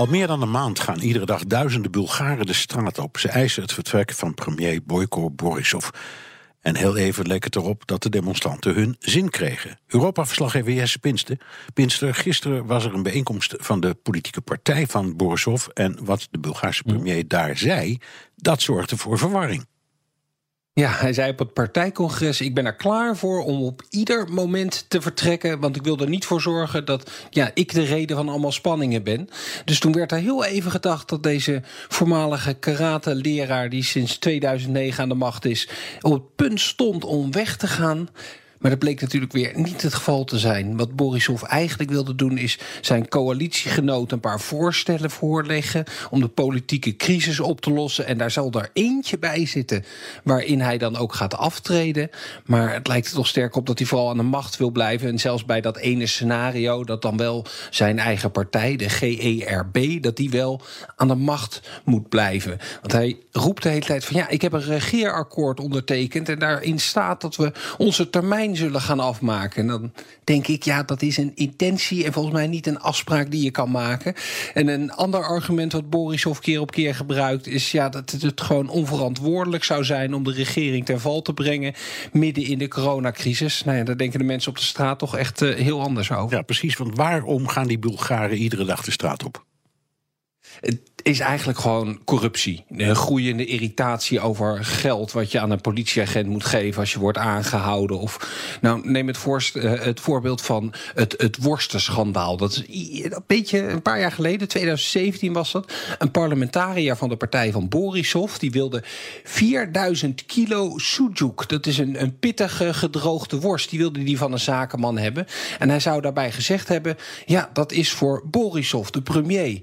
Al meer dan een maand gaan iedere dag duizenden Bulgaren de straat op. Ze eisen het vertrek van premier Boyko Borisov. En heel even leek het erop dat de demonstranten hun zin kregen. Europa-verslaggever Jesse Pinster. Pinster, gisteren was er een bijeenkomst van de politieke partij van Borisov. En wat de Bulgaarse premier daar zei, dat zorgde voor verwarring. Ja, hij zei op het partijcongres: Ik ben er klaar voor om op ieder moment te vertrekken. Want ik wil er niet voor zorgen dat ja, ik de reden van allemaal spanningen ben. Dus toen werd er heel even gedacht dat deze voormalige karate-leraar, die sinds 2009 aan de macht is, op het punt stond om weg te gaan. Maar dat bleek natuurlijk weer niet het geval te zijn. Wat Borisov eigenlijk wilde doen is zijn coalitiegenoot een paar voorstellen voorleggen om de politieke crisis op te lossen. En daar zal er eentje bij zitten waarin hij dan ook gaat aftreden. Maar het lijkt er toch sterk op dat hij vooral aan de macht wil blijven. En zelfs bij dat ene scenario dat dan wel zijn eigen partij, de GERB, dat die wel aan de macht moet blijven. Want hij roept de hele tijd van ja, ik heb een regeerakkoord ondertekend en daarin staat dat we onze termijn zullen gaan afmaken. En dan denk ik, ja, dat is een intentie en volgens mij niet een afspraak die je kan maken. En een ander argument wat Borisov keer op keer gebruikt is ja, dat het gewoon onverantwoordelijk zou zijn om de regering ter val te brengen midden in de coronacrisis. Nou ja, daar denken de mensen op de straat toch echt uh, heel anders over. Ja, precies. Want waarom gaan die Bulgaren iedere dag de straat op? Het is eigenlijk gewoon corruptie. Een groeiende irritatie over geld wat je aan een politieagent moet geven als je wordt aangehouden. Of nou, neem het, voorst, uh, het voorbeeld van het, het worstenschandaal. Dat is een beetje een paar jaar geleden, 2017 was dat. Een parlementariër van de partij van Borisov. Die wilde 4000 kilo sujuk. Dat is een, een pittige gedroogde worst. Die wilde die van een zakenman hebben. En hij zou daarbij gezegd hebben: ja, dat is voor Borisov, de premier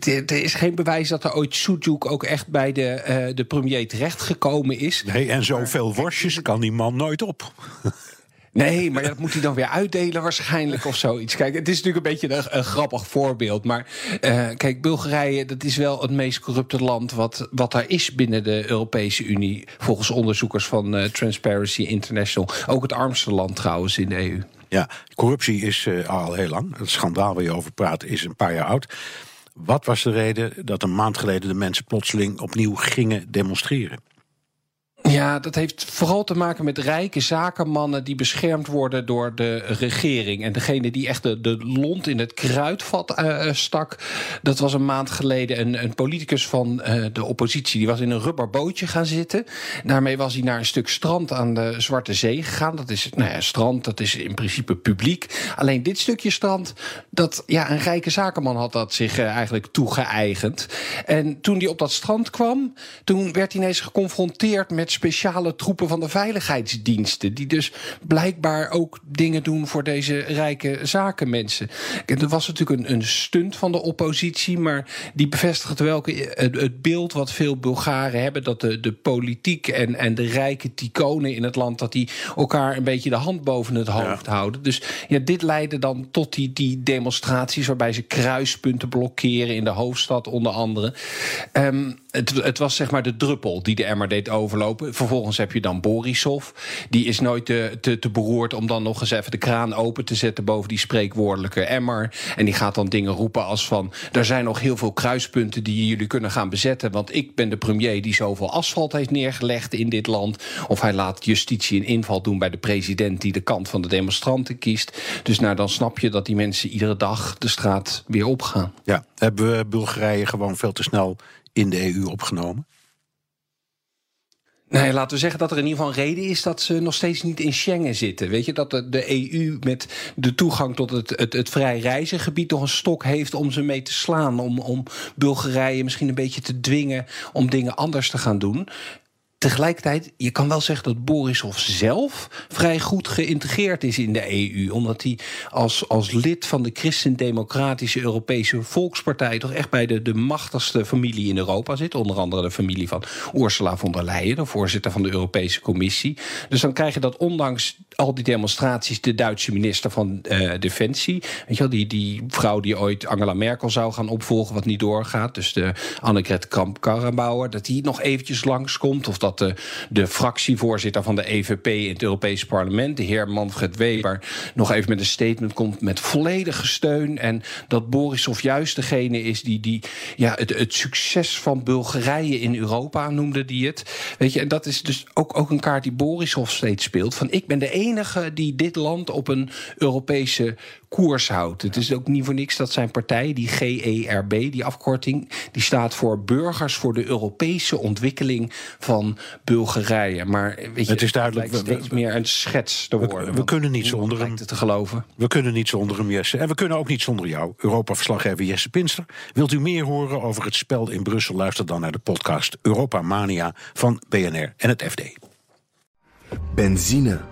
er is geen bewijs dat er ooit Sujuk ook echt bij de, uh, de premier terechtgekomen is. Nee, en zoveel worstjes kan die man nooit op. Nee, maar dat moet hij dan weer uitdelen waarschijnlijk of zoiets. Kijk, het is natuurlijk een beetje een, een grappig voorbeeld. Maar uh, kijk, Bulgarije, dat is wel het meest corrupte land wat, wat er is binnen de Europese Unie. Volgens onderzoekers van uh, Transparency International. Ook het armste land trouwens in de EU. Ja, corruptie is uh, al heel lang. Het schandaal waar je over praat is een paar jaar oud. Wat was de reden dat een maand geleden de mensen plotseling opnieuw gingen demonstreren? Ja, dat heeft vooral te maken met rijke zakenmannen die beschermd worden door de regering. En degene die echt de, de lont in het kruidvat uh, stak, dat was een maand geleden een, een politicus van uh, de oppositie. Die was in een rubberbootje gaan zitten. Daarmee was hij naar een stuk strand aan de Zwarte Zee gegaan. Dat is, nou ja, strand, dat is in principe publiek. Alleen dit stukje strand, dat, ja, een rijke zakenman had dat zich eigenlijk toegeëigend. En toen hij op dat strand kwam, toen werd hij ineens geconfronteerd met speciale troepen van de veiligheidsdiensten. Die dus blijkbaar ook dingen doen voor deze rijke zakenmensen. Er was natuurlijk een, een stunt van de oppositie, maar die bevestigt welke, het, het, beeld wat veel Bulgaren hebben: dat de, de politiek en, en de rijke ticonen in het land, dat die elkaar een beetje de hand boven het hoofd ja. houden. Dus ja, dit leidde dan tot die, die demonstraties waarbij ze kruispunten blokkeren in de hoofdstad, onder andere. Um, het, het, was zeg maar de druppel die de emmer deed overlopen. Vervolgens heb je dan Borisov. Die is nooit te, te, te, beroerd om dan nog eens even de kraan open te zetten boven die spreekwoordelijke emmer. En die gaat dan dingen roepen als van: er zijn nog heel veel kruispunten die jullie kunnen gaan bezetten. Want ik ben de premier die zoveel asfalt heeft neergelegd in dit land. Of hij laat justitie een inval doen bij de president die de kant van de demonstranten kiest. Dus nou, dan snap je dat die mensen iedere dag de straat weer opgaan. Ja, hebben we Bulgarije gewoon veel te snel in de EU opgenomen? Nee, laten we zeggen dat er in ieder geval een reden is dat ze nog steeds niet in Schengen zitten. Weet je, dat de, EU met de toegang tot het, het, het vrij reizengebied nog een stok heeft om ze mee te slaan. Om, om Bulgarije misschien een beetje te dwingen om dingen anders te gaan doen. Tegelijkertijd, je kan wel zeggen dat Borisov zelf vrij goed geïntegreerd is in de EU. Omdat hij als, als lid van de Christendemocratische Europese Volkspartij toch echt bij de, de machtigste familie in Europa zit. Onder andere de familie van Ursula von der Leyen, de voorzitter van de Europese Commissie. Dus dan krijg je dat ondanks al die demonstraties de Duitse minister van uh, Defensie, weet je wel, die, die vrouw die ooit Angela Merkel zou gaan opvolgen, wat niet doorgaat. Dus de Annegret Kramp-Karrenbauer, dat die nog eventjes langskomt. Of dat de, de fractievoorzitter van de EVP in het Europese parlement, de heer Manfred Weber, nog even met een statement komt met volledige steun. En dat Borisov juist degene is die, die ja, het, het succes van Bulgarije in Europa noemde die het. Weet je, en dat is dus ook, ook een kaart die Borisov steeds speelt. Van ik ben de enige die dit land op een Europese koers houdt. Het is ook niet voor niks dat zijn partij, die GERB, die afkorting, die staat voor Burgers voor de Europese Ontwikkeling van Bulgarije. Maar weet je, het is duidelijk het steeds meer een schets te worden. We, we kunnen niet zonder hem. te geloven. We kunnen niet zonder hem, Jesse. En we kunnen ook niet zonder jou, Europa-verslaggever Jesse Pinster. Wilt u meer horen over het spel in Brussel? Luister dan naar de podcast Europa Mania van BNR en het FD. Benzine